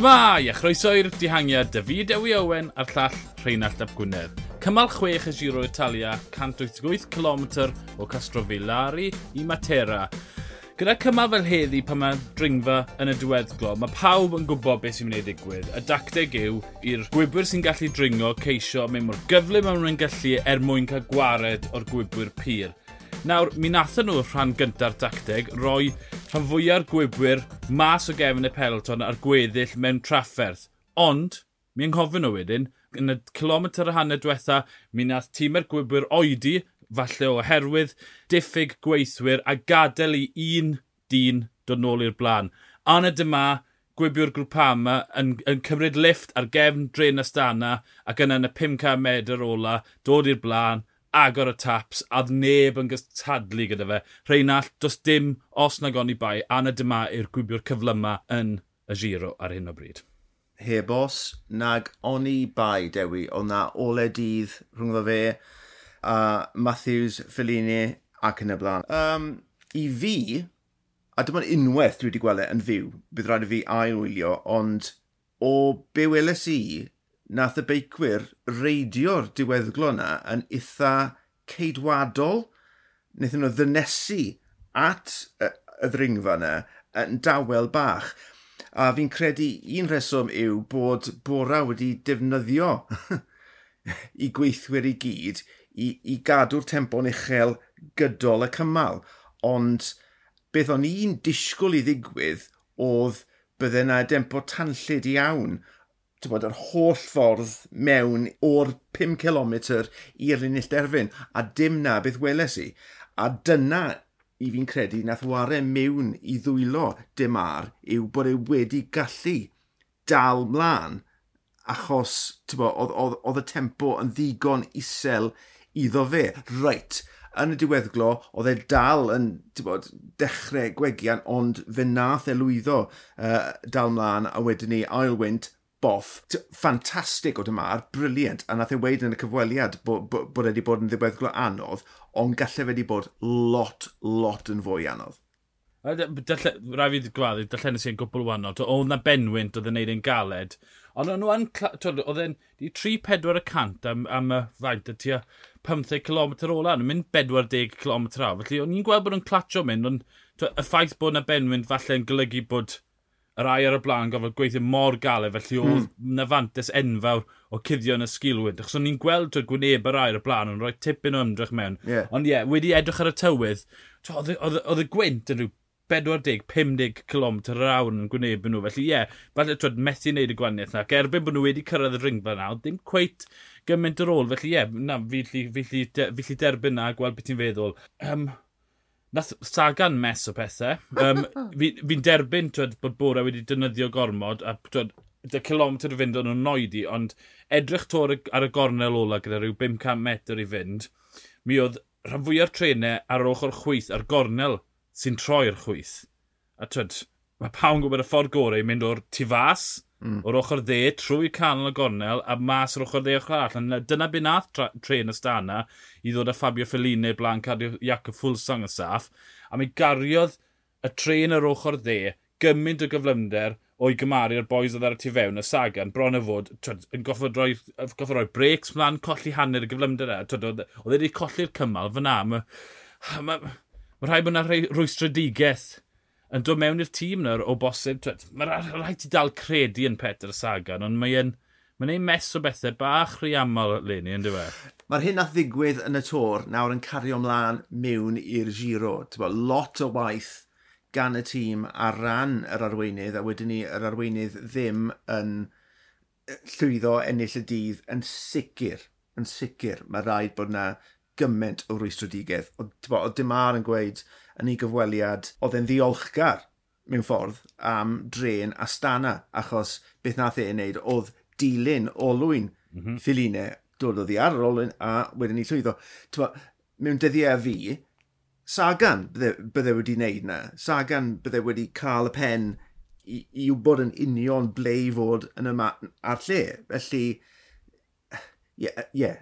Shmai, a chroeso i'r dihangiad David Ewi Owen a'r llall Rheinald Ap Gwynedd. Cymal 6 y Giro Italia, 188 km o Castrovillari i Matera. Gyda cymal fel heddi pan mae dringfa yn y diweddglo, mae pawb yn gwybod beth sy'n mynd i ddigwydd. Y dacteg yw i'r gwybwyr sy'n gallu dringo ceisio mewn mor gyflym am nhw'n gallu er mwyn cael gwared o'r gwybwyr pyr. Nawr, mi nathon nhw rhan gyntaf dacteg roi rhan fwyaf gwybwyr mas o gefn y peloton ar gweddill mewn trafferth. Ond, mi anghofyn nhw wedyn, yn y kilometr y hanner diwetha, mi nath tîmau'r gwybwyr oedi, falle oherwydd, diffyg gweithwyr a gadael i un dyn dod nôl i'r blaen. Anna dyma, gwibio'r grwpama yn, yn cymryd lift ar gefn dren astana ac yna yn y 500 medr ola, dod i'r blaen, agor y taps, a neb yn gystadlu gyda fe. Rheinald, does dim os na goni bai, a na dyma i'r gwybio'r cyflyma yn y giro ar hyn o bryd. Heb os, nag oni bai, Dewi, ond na ole dydd rhwng fe a Matthews, Fellini ac yn y blaen. Um, I fi, a dyma'n unwaith dwi wedi gweld e yn fyw, bydd rhaid i fi ailwylio, ond o be weles i nath y beicwyr reidio'r diweddglo yna yn eitha ceidwadol. Wnaethon nhw ddynesu at y ddringfa yna yn dawel bach. A fi'n credu un reswm yw bod Bora wedi defnyddio i gweithwyr i gyd i, i gadw'r tempo'n uchel gydol y cymal. Ond beth o'n i'n disgwyl i ddigwydd oedd bydde yna dempo tanllid iawn bod, yr holl ffordd mewn o'r 5 km i'r lunill derfyn, a dim na beth weles i. A dyna i fi'n credu nath ware mewn i ddwylo dim ar yw bod e wedi gallu dal mlaen achos oedd y tempo yn ddigon isel iddo fe. Reit, yn y diweddglo, oedd e dal yn bod, dechrau gwegian, ond fe nath e lwyddo uh, dal mlaen a wedyn ni ailwynt boff ffantastig o dymar, briliant, a nath ei weid yn y cyfweliad bod, e bod, bod wedi bod yn ddiweddglo anodd, ond gallai wedi bod lot, lot yn fwy anodd. Rai fi gwaddu, dallen sy'n gwbl wannol, oedd na benwynt oedd yn neud yn galed, ond o'n nhw'n, oedd e'n 3-4 y cant am, am y faint y tua 15 km ola, nhw'n mynd 40 km awr, felly o'n i'n gweld bod nhw'n clatio mynd, ond y ffaith bod na benwynt falle'n golygu bod yr ai ar y blaen gofod gweithio mor galed, felly hmm. oedd mm. nafantes enfawr o cuddio yn y sgilwyd. Achos o'n i'n gweld o'r gwyneb yr ai ar y blaen, o'n rhoi tipyn o ymdrech mewn. Yeah. Ond ie, yeah, wedi edrych ar y tywydd, oedd y gwynt yn rhyw 40-50 km yr awr yn gwynebu nhw. Felly ie, yeah, falle twyd methu wneud y gwaniaeth na. Gerbyn bod nhw wedi cyrraedd y ringfa na, ddim cweit gymaint ar ôl. Felly ie, yeah, na, fi lli derbyn na, gweld beth ti'n feddwl. Um, Nath Sagan mes o pethau. Um, Fi'n fi derbyn twed, bod Bora wedi dynyddio gormod a twed, dy kilometr i fynd o'n nhw'n noedi, ond edrych tor ar y gornel ola gyda rhyw 500 metr i fynd, mi oedd rhan fwy trenau ar yr ochr chwyth, ar gornel sy'n troi'r chwyth. A twyd, mae pawn gwybod y ffordd gorau i mynd o'r tu fas mm. o'r ochr dde, trwy canol y gornel, a mas o'r ochr dde o'ch arall. Dyna byd nath tren ystana i ddod â Fabio Fellini blaen cadw Iaco Fulsang yn saff. A mi gariodd y tren yr ochr dde gymaint o gyflymder o'i gymaru'r boes oedd ar y tu fewn, y Sagan, bron y fod, twyd, yn goffod roi, goffod roi breaks mlaen, colli hanner y gyflymder e. Twyd, oedd wedi e colli'r cymal fyna. Mae ma, ma, ma rhaid bod yna rhoi rwystredigaeth yn dod mewn i'r tîm nawr o bosib. Mae'n rhaid i dal credu yn Peter Sagan, ond mae'n mae'n ei mes o bethau bach rhy aml le ni, yn dweud? Mae'r hyn a ddigwydd yn y tor nawr yn cario ymlaen mewn i'r giro. Bo, lot o waith gan y tîm ar ran yr arweinydd, a wedyn ni yr arweinydd ddim yn llwyddo ennill y dydd yn sicr, yn sicr. Mae rhaid bod yna gymaint o rwystrodigedd. O, dim ar yn gweud yn ei gyfweliad, oedd e'n ddiolchgar mewn ffordd am dren a stana, achos beth nath e'n neud oedd dilyn olwyn mm -hmm. Philine dod ar yr olwyn a wedyn ni llwyddo. Twa, mewn dyddiau fi, Sagan bydde, bydde wedi wneud na. Sagan bydde wedi cael y pen i, i wybod yn union ble i fod yn yma ar lle. Felly, ie, yeah, yeah,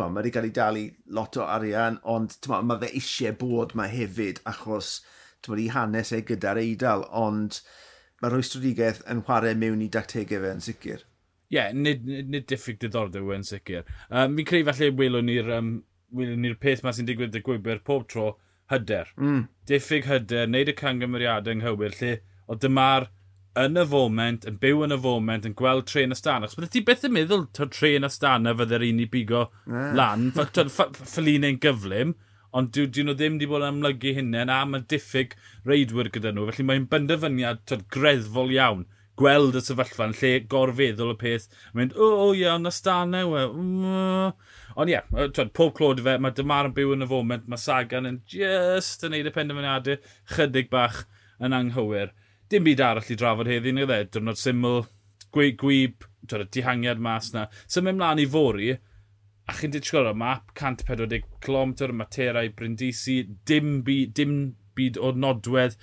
mae wedi cael ei dalu lot o arian, ond mae fe eisiau bod mae hefyd achos bod, i hanes e gyda'r eidl, ond mae mae'r rwystrodigaeth yn chwarae mewn i dactegau fe yn sicr. Ie, yeah, nid, nid, nid diffyg diddordeb yn sicr. Um, mi'n creu falle welwn ni'r um, ni peth ma sy'n digwydd y gwybr pob tro, hyder. Mm. Diffyg hyder, neud y cangymeriadau yng Nghywir, lle o dyma'r yn y foment, yn byw yn y foment, yn gweld tren astana. Chos bydde ti beth yn meddwl ta'r tren y astana fydde'r un i bigo yeah. lan. ein gyflym, ond dyn dwi nhw ddim wedi bod yn amlygu hynny, a mae diffyg reidwyr gyda nhw. Felly mae'n benderfyniad tyd, greddfol iawn gweld y sefyllfa yn lle gorfeddwl y peth. Mynd, o, o, ie, ond astana, we. Mm. Ond ie, yeah, pob clod fe, mae dymar yn byw yn y foment, mae Sagan yn just yn neud y penderfyniadau chydig bach yn anghywir dim byd arall i drafod heddi, ni dde, dyrnod syml, gwyb, gwyb dihangiad mas na. Symud mlaen i fori, a chi'n dweud disgwyl o map, 140 km, materau, brindisi, dim byd, dim byd o nodwedd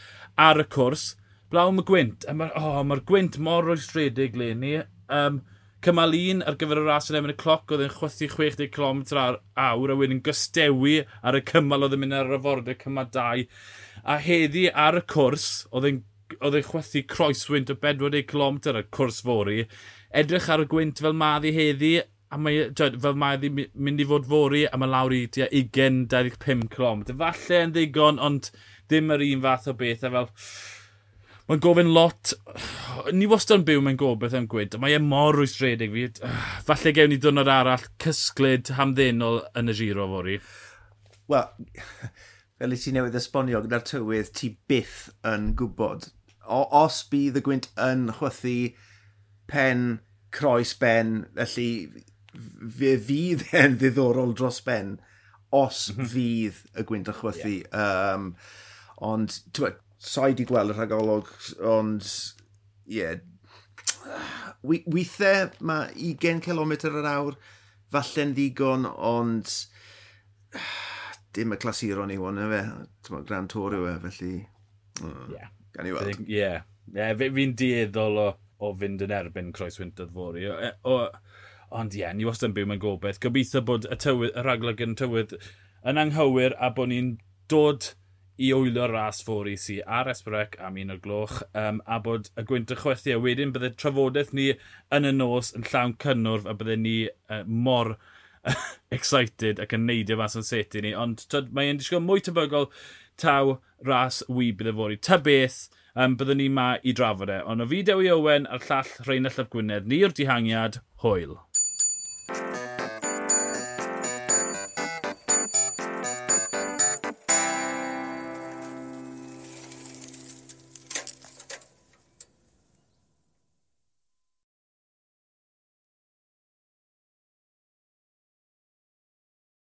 ar y cwrs. Blaw y gwynt, a mae'r oh, ma gwynt mor oesredig le ni. Um, cymal un ar gyfer y ras yn efo'n y cloc oedd yn chwythu 60 km ar awr a wedyn gystewi ar y cymal oedd yn mynd ar y fordau cymal 2. A heddi ar y cwrs oedd yn oedd ei chwethu croeswynt o 40 km ar y cwrs fori, edrych ar y gwynt fel maddi heddi, a mae, dweud, fel mae mynd i fod fori, a mae lawr i 20-25 km. Falle yn ddigon, ond ddim yr un fath o beth, a fel... Mae'n gofyn lot, ni wastad yn byw mewn gobeith am gwyd, mae e mor rwystredig fi. Falle gewn ni dwrnod arall cysglyd hamddenol yn y giro fori. Wel, fel i ti newydd esbonio gyda'r tywydd, ti byth yn gwybod o, os bydd y gwynt yn chwythu pen croes ben, felly fe fydd e'n ddiddorol dros ben os mhm. fydd y gwynt yn chwythu. Yeah. Um, ond, ti'n sa'i di gweld y rhagolwg, ond, ie, yeah. weithiau mae 20 km yr awr falle'n ddigon, ond dim y clasuron i won, fe, ti'n gweld, Grand Tour yw e, felly... Mm. Ie, mm. yeah. Gan i weld. Ie. Yeah. Yeah, fi'n dieddol o, o fynd yn erbyn Croeswyntodd fori. O, e, o, ond ie, yeah, ni wastad yn byw mewn gobeith. Gobeithio bod y, tywydd, y raglag yn tywydd yn anghywir a bod ni'n dod i wylio'r ras fori sy ar Esbrec am un o'r gloch um, a bod y gwynt y chwethu a wedyn bydde trafodaeth ni yn y nos yn llawn cynnwrf a bydde ni uh, mor excited ac yn neidio fas yn seti ni ond tyd, mae disgwyl mwy tebygol taw ras wyb bydd y fori. Ta beth, um, byddwn ni ma i drafod e. Ond o fi Dewi Owen a'r llall Rheinald Llaf Gwynedd, ni'r dihangiad, hwyl.